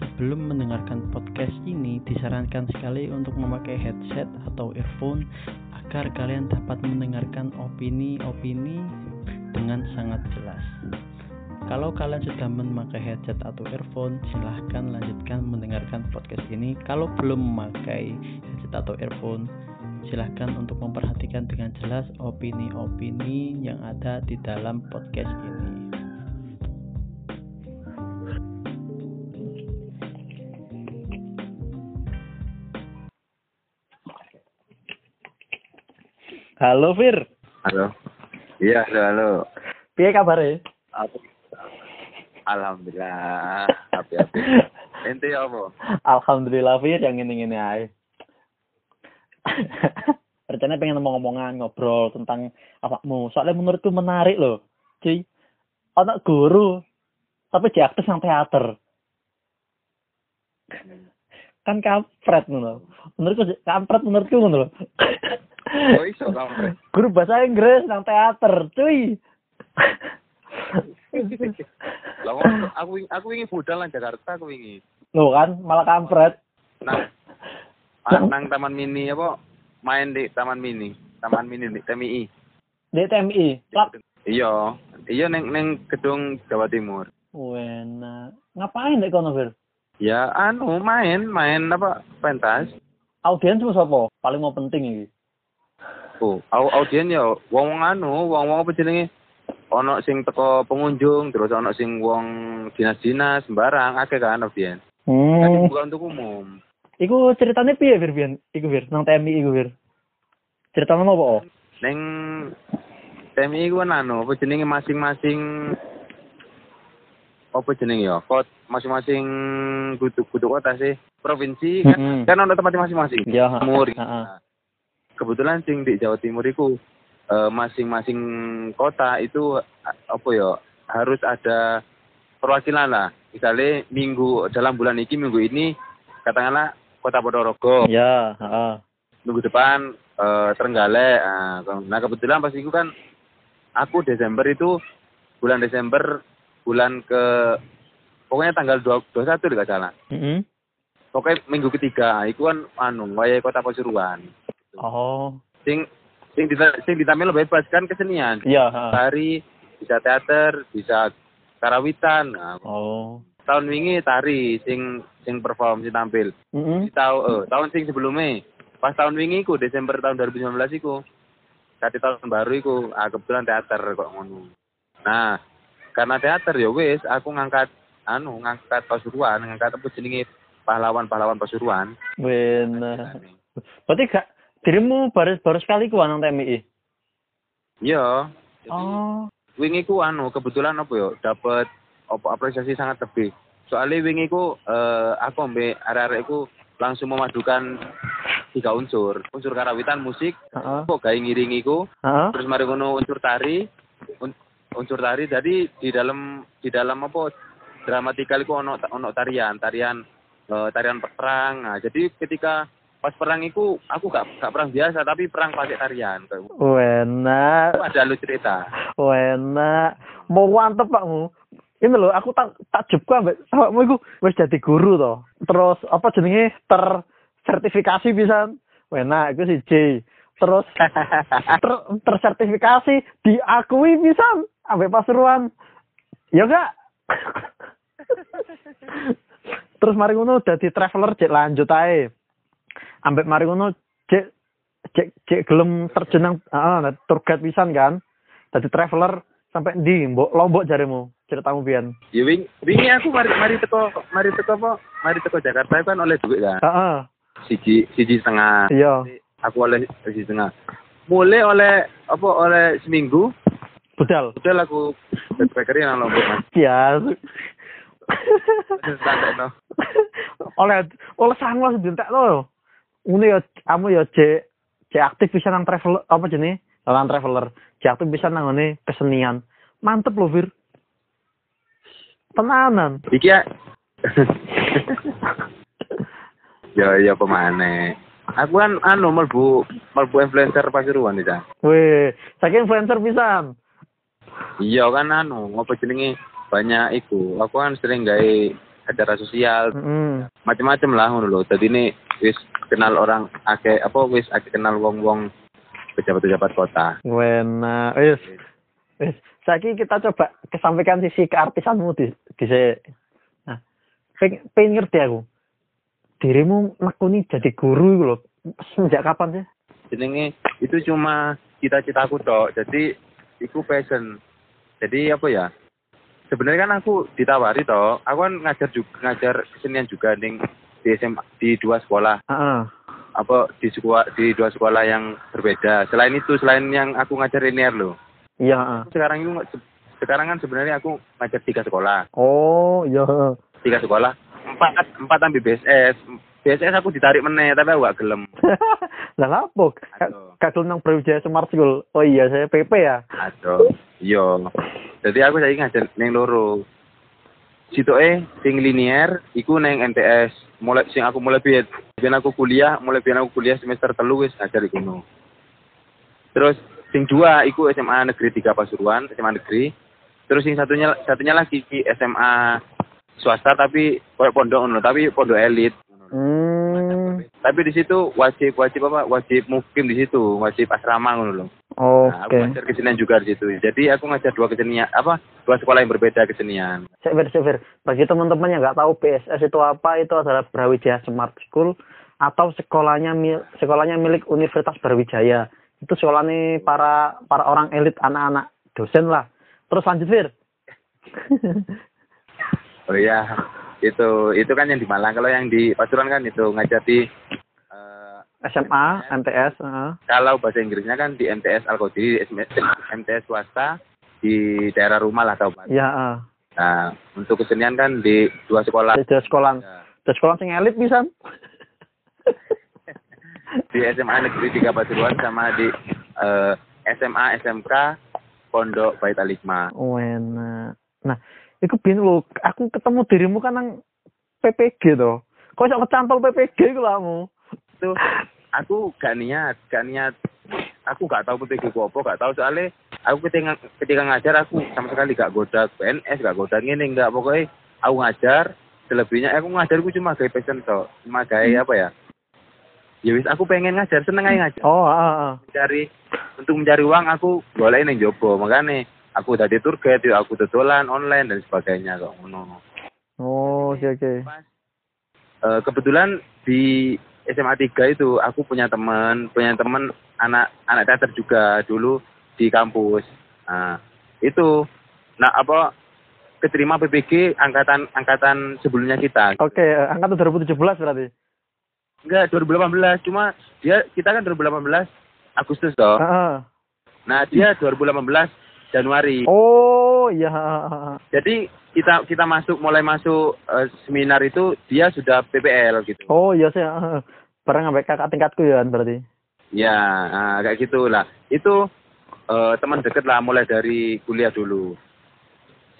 Sebelum mendengarkan podcast ini, disarankan sekali untuk memakai headset atau earphone agar kalian dapat mendengarkan opini-opini dengan sangat jelas. Kalau kalian sudah memakai headset atau earphone, silahkan lanjutkan mendengarkan podcast ini. Kalau belum memakai headset atau earphone, silahkan untuk memperhatikan dengan jelas opini-opini yang ada di dalam podcast ini. Halo Fir, Halo. Iya, halo, halo. piye kabare? Apa? Alhamdulillah. Happy. Ente apa? Alhamdulillah Fir yang ngene-ngene ae. Rencana pengen ngomong-ngomongan ngobrol tentang awakmu. Soalnya menurutku menarik loh. Cuy. Anak guru tapi dia aktif nang teater. Kan kampret ngono. Menurutku kampret menurutku ngono loh. Oh iso. Guru bahasa Inggris nang teater, cuy. Lah aku aku ingin budal nang Jakarta aku ingin. Loh kan malah kampret. Nang ah, nang taman mini apa? Main di taman mini. Taman mini di TMI. Di TMI. Iya. Iya neng neng gedung Jawa Timur. Wena. Ngapain nek kono, Fir? Ya anu main main apa pentas. Audiens mu sapa? Paling mau penting iki. Oh, au audien ya wong wong anu, wong wong apa jenenge? Ono sing teko pengunjung, terus ono sing wong dinas-dinas sembarang, akeh kan audien. Tapi Hmm. bukan untuk umum. Iku ceritanya piye, Fir, Bian? Iku, Fir, nang TMI iku, Fir. Ceritanya apa, oh? Neng TMI ku kan anu, apa jenenge masing-masing apa jenenge ya? Kot masing-masing kudu kudu kota sih, provinsi kan Mm-mm. kan ono tempat masing-masing. Ya, Timur. Nah, Kebetulan sing di Jawa Timur itu eh, masing-masing kota itu apa ya harus ada perwakilan lah. Misalnya minggu dalam bulan ini minggu ini katakanlah Kota Ponorogo. Ya, heeh. minggu depan eh, Trenggalek. Nah, ke- nah kebetulan pas itu kan aku Desember itu bulan Desember bulan ke pokoknya tanggal 2 21 deh gak salah. Heeh. Pokoknya minggu ketiga itu kan anu Kota Pasuruan. Oh. Sing sing dita, sing ditampil bebas kan kesenian. Iya. Tari, bisa teater, bisa karawitan. Nah, Oh. tahun wingi tari sing sing perform sing tampil. Heeh. Di tahu eh, tahun sing sebelumnya pas tahun wingi ku Desember tahun 2019 iku kati tahun baru iku ah, kebetulan teater kok ngono nah karena teater ya wis aku ngangkat anu ngangkat Pasuruan ngangkat apa jenenge pahlawan-pahlawan Pasuruan Wena. Berarti gak dirimu baru baru sekali ku nang TMI. iya Oh. wingi ku anu kebetulan apa ya dapat apa apresiasi sangat lebih soalnya wingi ku eh, aku ambek arek-arek langsung memadukan tiga unsur unsur karawitan musik Heeh. kok gawe ngiringi ku Heeh. terus mari ngono unsur tari un- unsur tari jadi di dalam di dalam apa dramatikal iku ono ono tarian tarian eh, tarian perang nah jadi ketika pas perang iku aku gak gak perang biasa tapi perang pakai tarian. Wena. Itu ada lu cerita Wena. Mau mantep pakmu. Ini loh, aku tak takjub ku ambek awakmu iku wis dadi guru to. Terus apa jenenge tersertifikasi pisan. Wena iku siji. Terus ter, tersertifikasi diakui pisan ambek Pasuruan. Ya enggak? Terus mari ngono dadi traveler cek lanjut ae. Ambek mari ngono cek cek cek gelem terjun nang heeh tour guide pisan kan. Dadi traveler sampai ndi mbok lombok jarimu ceritamu pian. ya wing wingi aku mari mari teko mari teko apa mari teko Jakarta kan oleh duit kan Heeh. siji siji setengah Iya. aku oleh siji setengah mulai oleh apa oleh seminggu Budal. udah aku backpackerin nang Lombok mas Ya. no oleh oleh sangat dientek lo. Ngono ya kamu ya cek cek aktif bisa nang travel apa jenenge? Nang traveler. Cek aktif bisa nang ngene kesenian. Mantep loh, Fir. Tenanan. Iki ya. ya ya pemane. Aku kan anu melbu melbu influencer Pasuruan iki. Cak. Weh, saking influencer pisan. Iya kan anu apa jenenge banyak iku. Aku kan sering gawe acara sosial Mm. macam-macam lah ngono lho. Dadi ini wis kenal orang akeh apa wis akeh kenal wong-wong pejabat-pejabat kota. Wena, wis. Wis, saiki kita coba kesampaikan sisi keartisanmu di di Nah, pengen, pengen ngerti aku. Dirimu nekuni jadi guru iku lho. Sejak kapan sih? Jenenge itu cuma cita-citaku tok. Jadi iku passion. Jadi apa ya? Sebenarnya kan aku ditawari toh. Aku kan ngajar juga ngajar kesenian juga ning di SMA di dua sekolah. Heeh. Apa di sekolah di dua sekolah yang berbeda. Selain itu, selain yang aku ngajar linear loh. Iya. Sekarang ini sekarang kan sebenarnya aku ngajar tiga sekolah. Oh, iya. Tiga sekolah. Empat empat ambil BSS. BSS aku ditarik meneh tapi aku gak gelem. Lah? Aduh. Kagel nang Brawijaya Smart School. Oh iya, saya PP ya. Aduh, iya. Jadi aku saiki ngajar ning loro. Sitoke sing linear iku neng MTS. Mulai sing aku mulai biyen biyen aku kuliah, mulai biyen aku kuliah semester telu wis ngajar iku. no. Terus sing dua iku SMA Negeri 3 Pasuruan, SMA Negeri. Terus sing satunya satunya lagi SMA swasta tapi pondok tapi pondok elit. Hmm. Tapi di situ wajib wajib apa? Wajib mukim di situ, wajib asrama ngono loh. Nah, Oke. aku ngajar kesenian juga di situ. Jadi aku ngajar dua kesenian apa? Dua sekolah yang berbeda kesenian. Sever, sever. Bagi teman-teman yang nggak tahu PSS itu apa, itu adalah Brawijaya Smart School atau sekolahnya mil- sekolahnya milik Universitas Brawijaya. Itu sekolahnya para para orang elit anak-anak dosen lah. Terus lanjut Fir. Oh iya, itu itu kan yang di Malang. Kalau yang di Pasuruan kan itu ngajar di eh, SMA, MTS, heeh. kalau bahasa Inggrisnya kan di MTS Al Qadiri, MTS swasta di daerah rumah lah kabupaten. Iya, heeh. Nah, untuk kesenian kan di dua sekolah. Di di sekolah, Ya. di sekolah sing elit bisa. Di SMA Negeri 3 Pasuruan sama di eh, SMA SMK Pondok Bait Alikma. Wena. Nah, iku bin lho, aku ketemu dirimu kan nang PPG to. Kok iso kecantol PPG iku lamu? Itu aku gak niat, gak niat. Aku gak tahu PPG ku apa, gak tahu soalnya aku ketika ketika ngajar aku sama sekali gak goda PNS, gak goda ngene enggak pokoknya aku ngajar selebihnya aku ngajar aku cuma gaya passion tok, cuma gaya apa ya? Ya wis aku pengen ngajar, seneng aja ngajar. Oh, heeh. heeh. Mencari untuk mencari uang aku boleh ning jobo, makanya aku tadi tour guide, yuk aku dodolan online dan sebagainya kok ngono. Oh, oke oke. Eh, kebetulan di SMA 3 itu aku punya teman, punya teman anak anak teater juga dulu di kampus. Nah, itu nah apa keterima PPG angkatan angkatan sebelumnya kita. Oke, eh, angkatan 2017 berarti. Enggak 2018, cuma dia kita kan 2018 Agustus toh. Heeh. Nah, dia 2018 Januari. Oh, iya. Jadi kita kita masuk mulai masuk eh, seminar itu dia sudah PPL gitu. Oh, iya sih. heeh. Bareng sampai kakak tingkatku ya berarti. Ya, nah, kayak gitulah. Itu eh, teman deket lah mulai dari kuliah dulu.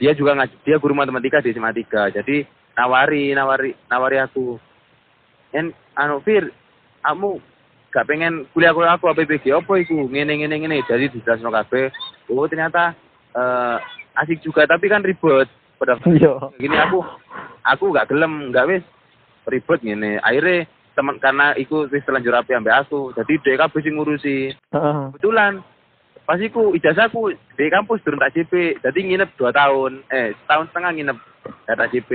Dia juga ngaj- dia guru matematika di SMA 3. Jadi nawari, nawari, nawari aku. En anu Fir, kamu gak pengen kuliah kuliah aku apa PPG apa iku ngene ngene ngene jadi dijelasno kabeh. Oh, ternyata eh asik juga tapi kan ribet. Pada Iya. gini aku aku gak gelem, gak wis ribet ngene. Akhirnya teman karena iku wis terlanjur rapi ambek aku. Jadi dhek kabeh sing ngurusi. Heeh. Kebetulan pas iku ijazahku di kampus durung tak JP. Jadi nginep dua tahun. Eh, setahun setengah nginep gak tak JP.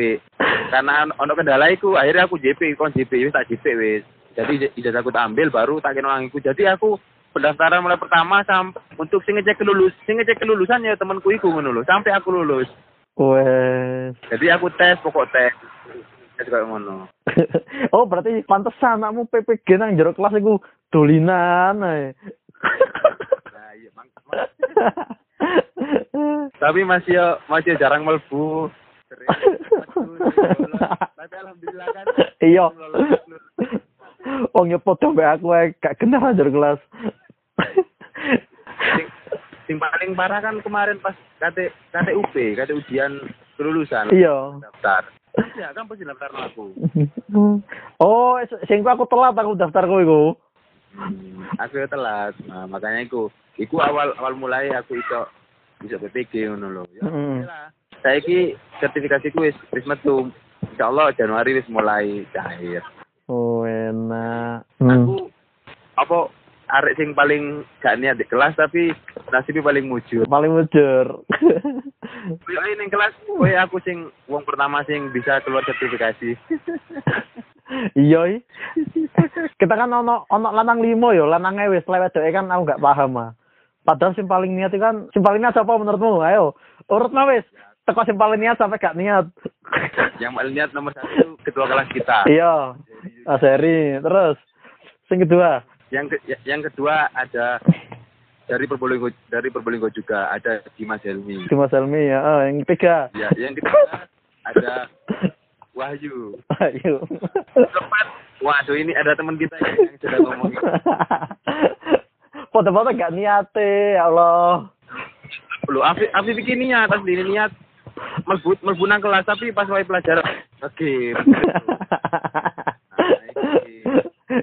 Karena ono kendala iku akhirnya aku JP kon JP wis tak JP wis. Jadi ijazahku tak ambil baru tak kena iku. Jadi aku pendaftaran mulai pertama sampai untuk sing ngecek kelulus, sing ngecek kelulusan ya temanku iku ngono lho, sampai aku lulus. Wes. Jadi aku tes pokok tes. Tes kayak ngono. oh, berarti pantesan anakmu PPG nang jero kelas iku dolinan ae. Nah, iya, mang- mang- tapi masih yo masih jarang melbu. Tapi alhamdulillah kan. Iya. Wong ya padha mbek aku ae gak kenal jero kelas. Sing, sing paling parah kan kemarin pas KT KTUP, KT ujian kelulusan Iya. daftar. Ya kan pasti daftar aku. oh, sing ku aku telat aku daftar kowe iku. Hmm, aku ya telat. Nah, makanya iku iku awal awal mulai aku iso iso PPG ngono lho. Ya, Mm. oke lah. Saiki sertifikasiku wis wis metu Insya Allah Januari wis mulai cair. Oh, enak. Hmm. Aku apa arek sing paling gak niat di kelas tapi nasibnya paling mujur. Paling mujur. Kowe ning kelas kowe aku sing wong pertama sing bisa keluar sertifikasi. iya. Kita kan ono ono lanang limo yo, lanangnya wis lewat dhewe kan aku gak paham ah. Padahal sing paling niat itu kan sing paling niat apa menurutmu? Ayo, urut wis. Teko sing paling niat sampai gak niat. Yang paling niat nomor satu ketua kelas kita. iya. Aseri. Terus sing kedua. Yang ke, ya- yang kedua ada dari Probolinggo dari Probolinggo juga ada Dimas Helmi. Dimas Helmi ya. Oh, yang ketiga. Ya, yang ketiga ada Wahyu. Ayo. Keempat, waduh ini ada teman kita yang sudah ngomongin. Foto-foto gak niate, ya Allah. Lu Afif Afif iki niat asli ini niat melbu melbu kelas tapi pas wae pelajaran oke.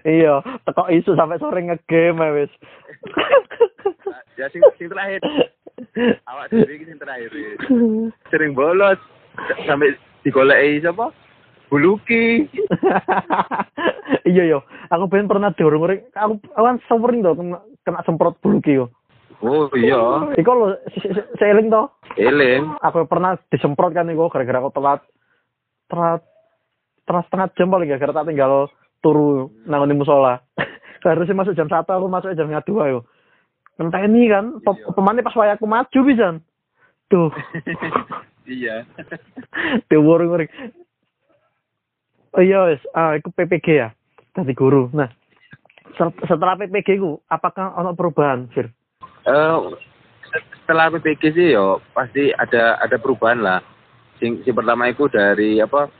iya, teko isu sampai sore ngegame wis. Ya sing sing terakhir awak dhewe iki sing terakhir. Sering bolos sampai digoleki siapa? Buluki. iya yo, aku pengen pernah diurung-uring. Aku aku kan sering tuh kena, kena semprot buluki yo. Oh iya, Iku lo seiling toh. eling. Aku pernah disemprot kan iku gara-gara aku telat telat telat setengah jam paling gara-gara tak tinggal turu nang musola. Harusnya masuk jam satu aku masuk jam dua yo. Ngenteni kan, pe- Iya. pemane pas wayaku maju pisan. Tuh, iya. diurung-uring. Oh iya wis, ah iku PPG ya. Tadi guru. Nah, setelah PPG ku apakah ono perubahan, Fir? Eh setelah PPG sih yo pasti ada ada perubahan lah. Sing, sing pertama itu dari apa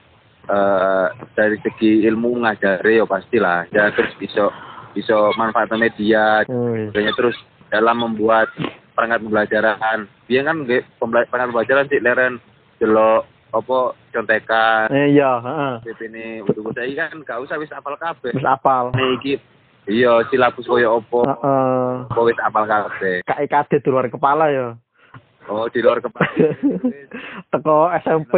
eh dari segi ilmu ngajari yo pastilah. Ya terus bisa bisa manfaat media. Adanya terus dalam membuat perangkat pembelajaran. Dia kan nggih perangkat pembelajaran sih leren delok apa contekan Eh, iya, heeh. Ini untuk saya kan gak usah wis apal kabeh. Wis apal. Iki iya silabus koyo opo Heeh. apa wis apal kabeh. KIKD di luar kepala ya. Oh di luar kepala. Teko SMP,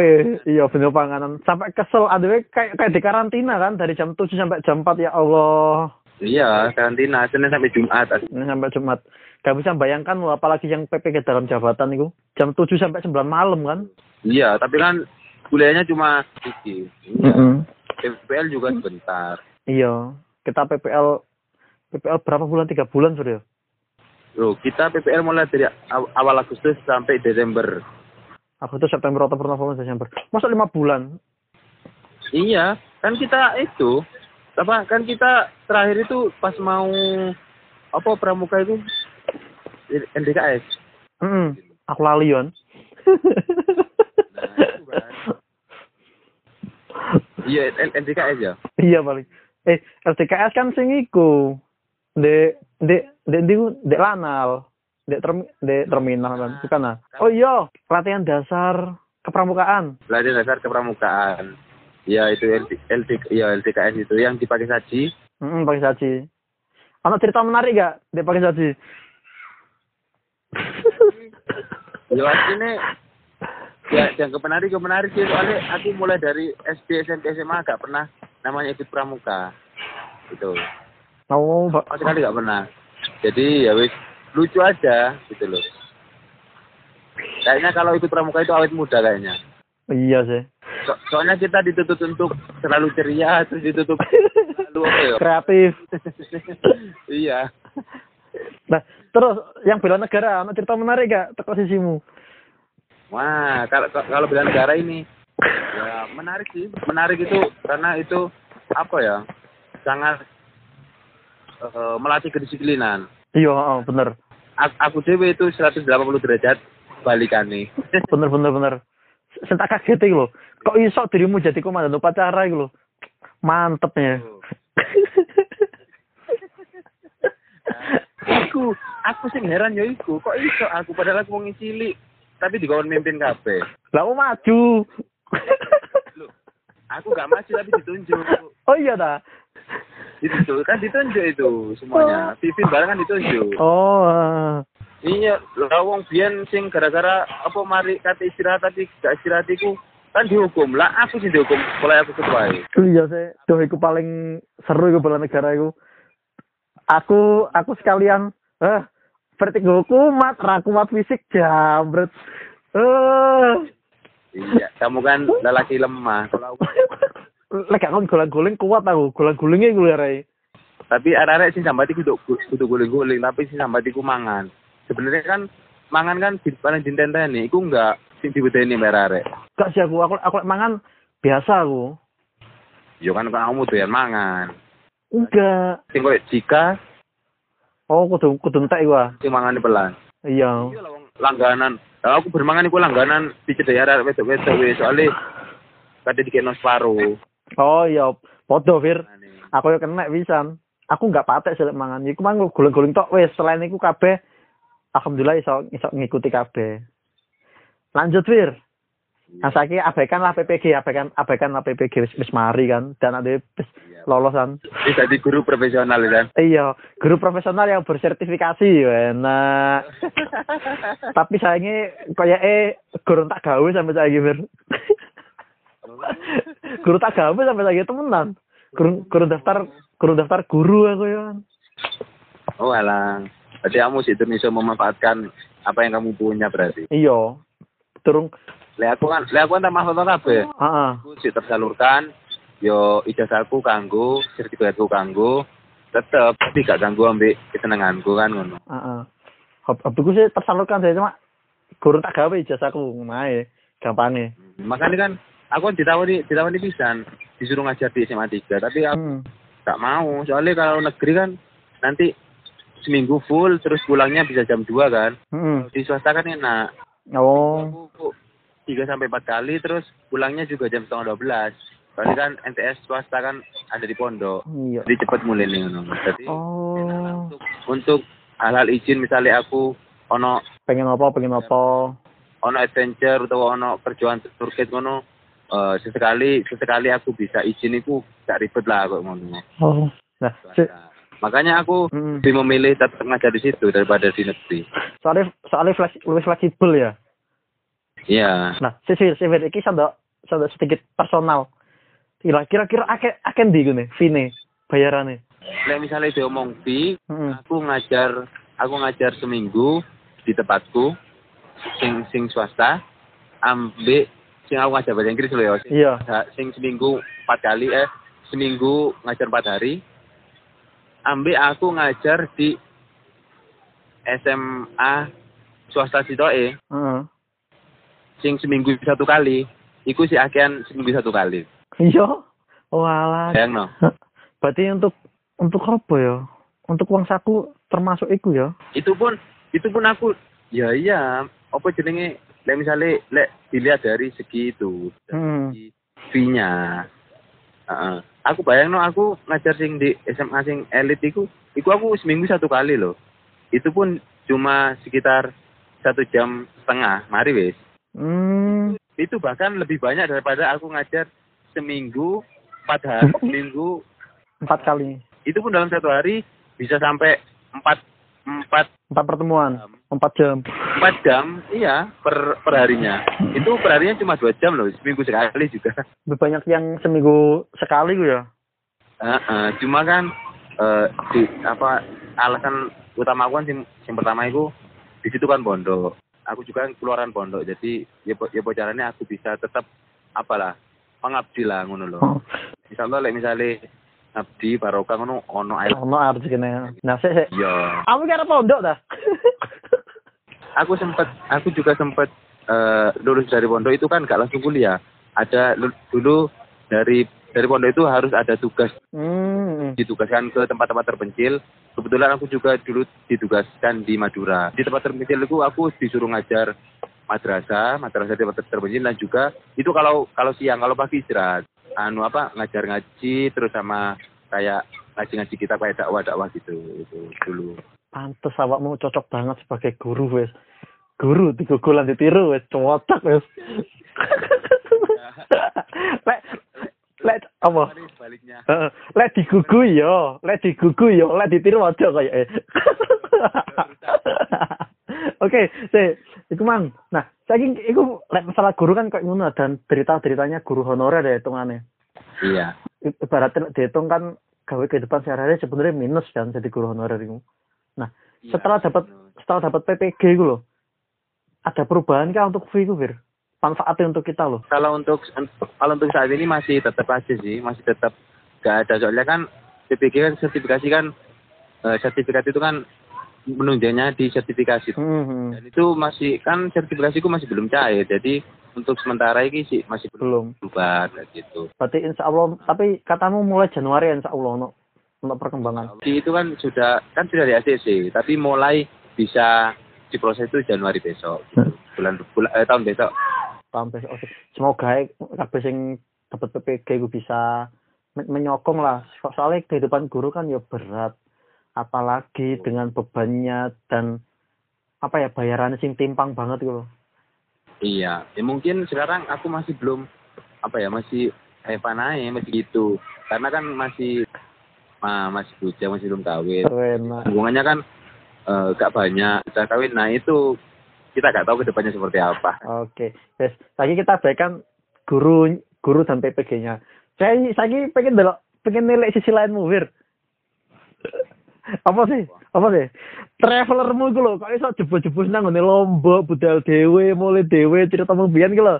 iya bener panganan. Sampai kesel, aduh kayak kayak di karantina kan dari jam 7 sampai jam 4 ya Allah. iya karantina Senin sampai Jumat. Ini sampai Jumat. Gak bisa bayangkan loh, apalagi yang PPG dalam jabatan itu. Jam 7 sampai 9 malam kan. Iya tapi kan kuliahnya cuma iki. Iya. PPL juga sebentar. Iya. Kita PPL PPL berapa bulan? Tiga bulan sudah. Loh, kita PPL mulai dari aw- awal Agustus sampai Desember. Aku tuh September, Oktober, November, Desember. Masa lima bulan? Iya, kan kita itu apa kan kita terakhir itu pas mau apa pramuka itu NDKS. Hmm, aku lali Yon. Nah, itu kan. Iya, N- NDKS ya. iya paling. Eh, LTKS kan sing iku. Dek, dek, dek, dek, dek lanal. Dek, term, dek terminal kan. Bukan ah. Oh iya, latihan dasar kepramukaan. Latihan dasar kepramukaan. Ya itu LD, ya LDKS itu yang dipakai saji. Hmm, pakai saji. Anak cerita menarik gak? Dek pakai saji. Ya ini ya yang menarik ke menarik sih soalnya aku mulai dari SD SMP SMA gak pernah namanya ikut pramuka gitu Oh, sama sekali gak pernah jadi ya wis lucu aja gitu loh kayaknya kalau ikut pramuka itu awet muda kayaknya Iya sih. so- soalnya kita dituntut untuk selalu ceria terus ditutup selalu apa ya Kreatif. iya Nah, terus yang bela negara, anak cerita menarik gak? Teko sisimu. wah kalau kalau bela negara ini ya menarik sih menarik itu karena itu apa ya sangat eh, melatih kedisiplinan Iya, oh, bener. aku, aku dewe itu 180 derajat balikane Bener, bener, bener. Saya tak kaget iki lho. Kok iso dirimu jadi komandan upacara iki lho. Mantepnya. aku aku sing heran ya iku kok iso aku padahal aku wong cilik tapi dikon mimpin kabeh Lah mau maju. Loh, aku gak maju tapi ditunjuk oh iya ta. Ditunjuk kan ditunjuk itu semuanya. Vivin barang kan ditunjuk. Oh. ah. Iya, lah wong biyen sing gara-gara apa mari kate istirahat tapi gak istirahat iku kan dihukum. Lah aku sih dihukum mulai aku ketua iya sih tuh iku paling seru iku bela negara iku. Aku aku sekalian eh vertigo kumat ra kumat fisik jambret. Eh. Iya kamu kan lelaki lemah. kalau aku lek aku golang-goling kuat aku. Golang-golingnya gue rai tapi arek-arek sih sambat iku kudu kudu guling-guling tapi sih sambat iku mangan. Sebenarnya kan mangan kan di paling dintenteni iku enggak sing dibedeni arek gak sih aku aku aku mangan biasa aku. Yo kan kamu doyan mangan. Enggak. Sing koyo jika. Oh kudu kudu entek gua sing mangane pelan. Iya. Iya langganan. Lah aku bermangan iku langganan dicedhaki arek wedok-wedok soalnya kate dikeno separo oh iya podo Fir. Aku yo kena pisan. Aku nggak patek sih mangan. Iku mang guling-guling tok wis. Selain iku kabeh alhamdulillah iso iso ngikuti kabeh. Lanjut Fir. Nah, saiki abaikan lah PPG, abaikan abaikan lah PPG wis wis mari kan dan ada wis Iya. lolos kan. Ini jadi guru profesional kan? Iya, guru profesional yang bersertifikasi enak. Tapi sayangnya kayak eh guru tak gawe sampai saya Fir. Guru tak gawe sampai saya temenan. Guru, guru daftar guru daftar guru aku ya. kan. oh alah berarti kamu sih bisa memanfaatkan apa yang kamu punya berarti Iya. Turung, le aku kan le aku kan tak maksud kabeh heeh. aku sih tersalurkan yo ijazahku kanggo sertifikatku kanggo tetep tapi gak ganggu ambek kesenenganku kan ngono Heeh. Hob- Hobiku sih tersalurkan saya cuma guru tak gawe ijazahku mae gampangnya. makanya kan aku kan ditawari ditawari pisan disuruh ngajar di SMA 3 tapi aku Hmm. gak mau soalnya kalau negeri kan nanti seminggu full terus pulangnya bisa jam 2 kan Hmm. di swasta kan enak Oh. aku tiga sampai empat kali terus pulangnya juga jam setengah dua belas soalnya kan NTS swasta kan ada di pondok Iya. jadi cepet mulai nih jadi Oh. untuk untuk hal-hal izin misalnya aku ono Pengen apa, pengen apa. ono adventure atau ono kerjaan turket ngono eh sesekali sesekali aku bisa izin itu gak ribet lah kok ngono Oh. Nah, si, Swasta. makanya aku hmm. lebih memilih tetap ngajar di situ daripada di negeri soalnya soalnya fleks, lebih fleksibel ya. iya Nah, si si si iki sadok sadok sedikit personal. Kira kira-kira akeh akeh ndi gune fine bayarane. Lek misalnya diomong bi Heeh. aku ngajar aku ngajar seminggu di tempatku sing sing swasta ambek sing aku ngajar bahasa Inggris loh ya sing, Iya. sing seminggu empat kali eh seminggu ngajar empat hari ambek aku ngajar di SMA swasta Sitoe Heeh. sing seminggu satu kali iku si akean seminggu satu kali Iya. Walah. bayang no Berarti untuk untuk apa ya? Untuk uang saku termasuk iku ya. itu pun itu pun aku ya iya apa jenenge lek misalnya lek dilihat dari segi itu Hmm. segi fee-nya Heeh. aku bayang no aku ngajar sing di SMA sing elit iku iku aku seminggu satu kali loh itu pun cuma sekitar satu jam setengah mari wis Hmm. itu bahkan lebih banyak daripada aku ngajar seminggu empat hari seminggu Empat kali. itu pun dalam satu hari bisa sampai empat empat Empat pertemuan. Empat jam. empat jam iya per per harinya itu per harinya cuma dua jam loh seminggu sekali juga Lebih banyak yang seminggu sekali gue ya. Heeh, cuma kan eh di apa alasan utama aku kan yang, yang pertama itu di situ kan pondok aku juga kan keluaran pondok jadi ya ya bocorannya aku bisa tetap apalah pengabdi lah ngono loh Oh. misalnya lek misalnya ngabdi barokah ngono ono air Ono kene. Nah, sik sik. iya Kamu kira pondok dah? aku sempet aku juga sempet eh lulus dari pondok itu kan gak langsung kuliah ada lu- dulu dari dari pondok itu harus ada tugas hmm. ditugaskan ke tempat-tempat terpencil kebetulan aku juga dulu ditugaskan di Madura di tempat terpencil itu aku disuruh ngajar madrasah madrasah di tempat terpencil dan juga itu kalau kalau siang kalau pagi istirahat anu apa ngajar ngaji terus sama kayak ngaji-ngaji kita kayak dakwah-dakwah gitu itu dulu Pantes awakmu cocok banget sebagai guru wes. Guru digugulan ditiru wes cocok wes. lek lek apa? Heeh. Lek digugu yo, lek digugu yo, lek ditiru aja kaya eh. Oke, si Iku mang. Nah, saking iku lek masalah guru kan kok ngono dan cerita-ceritanya guru honorer ya hitungannya. Iya. Ibaratnya dihitung kan gawe kehidupan sehari-hari sebenarnya minus kan jadi guru honorer itu. Nah, Iya, setelah dapat setelah dapat PPG itu loh. Ada perubahan kah untuk fee itu, Fir? Manfaatnya untuk kita loh. kalau untuk kalau untuk saat ini masih tetap aja sih, masih tetap gak ada soalnya kan PPG kan sertifikasi kan eh, sertifikat itu kan menunjuknya di sertifikasi. Hmm, Dan itu masih kan sertifikasiku masih belum cair. Jadi untuk sementara ini sih masih belum belum. berubah gitu. Berarti insya Allah, tapi katamu mulai Januari insya Allah untuk, untuk perkembangan. Di itu kan sudah kan sudah di ACC, tapi mulai bisa diproses itu Januari besok, gitu. bulan bulan eh, tahun besok. Paham besok. Semoga ae kabeh sing dapat PPG gue bisa men- menyokong lah. So- Soalnya kehidupan guru kan ya berat. Apalagi dengan bebannya dan apa ya bayarannya sing timpang banget gitu loh. Iya, ya mungkin sekarang aku masih belum apa ya masih Evan aja masih gitu, karena kan masih ma, masih bujang masih belum kawin. Hubungannya kan eh, gak banyak, udah kawin. Nah itu kita gak tahu ke depannya seperti apa. Oke. Yes. Lagi kita baikan guru guru dan PPG-nya. Saya saya pengen delok pengen nilai sisi lainmu, Wir. Apa sih? Apa sih? Travelermu iku lho, kok iso jebul-jebul nang ngene lombok budal dhewe, mulai dhewe cerita mung biyen lho.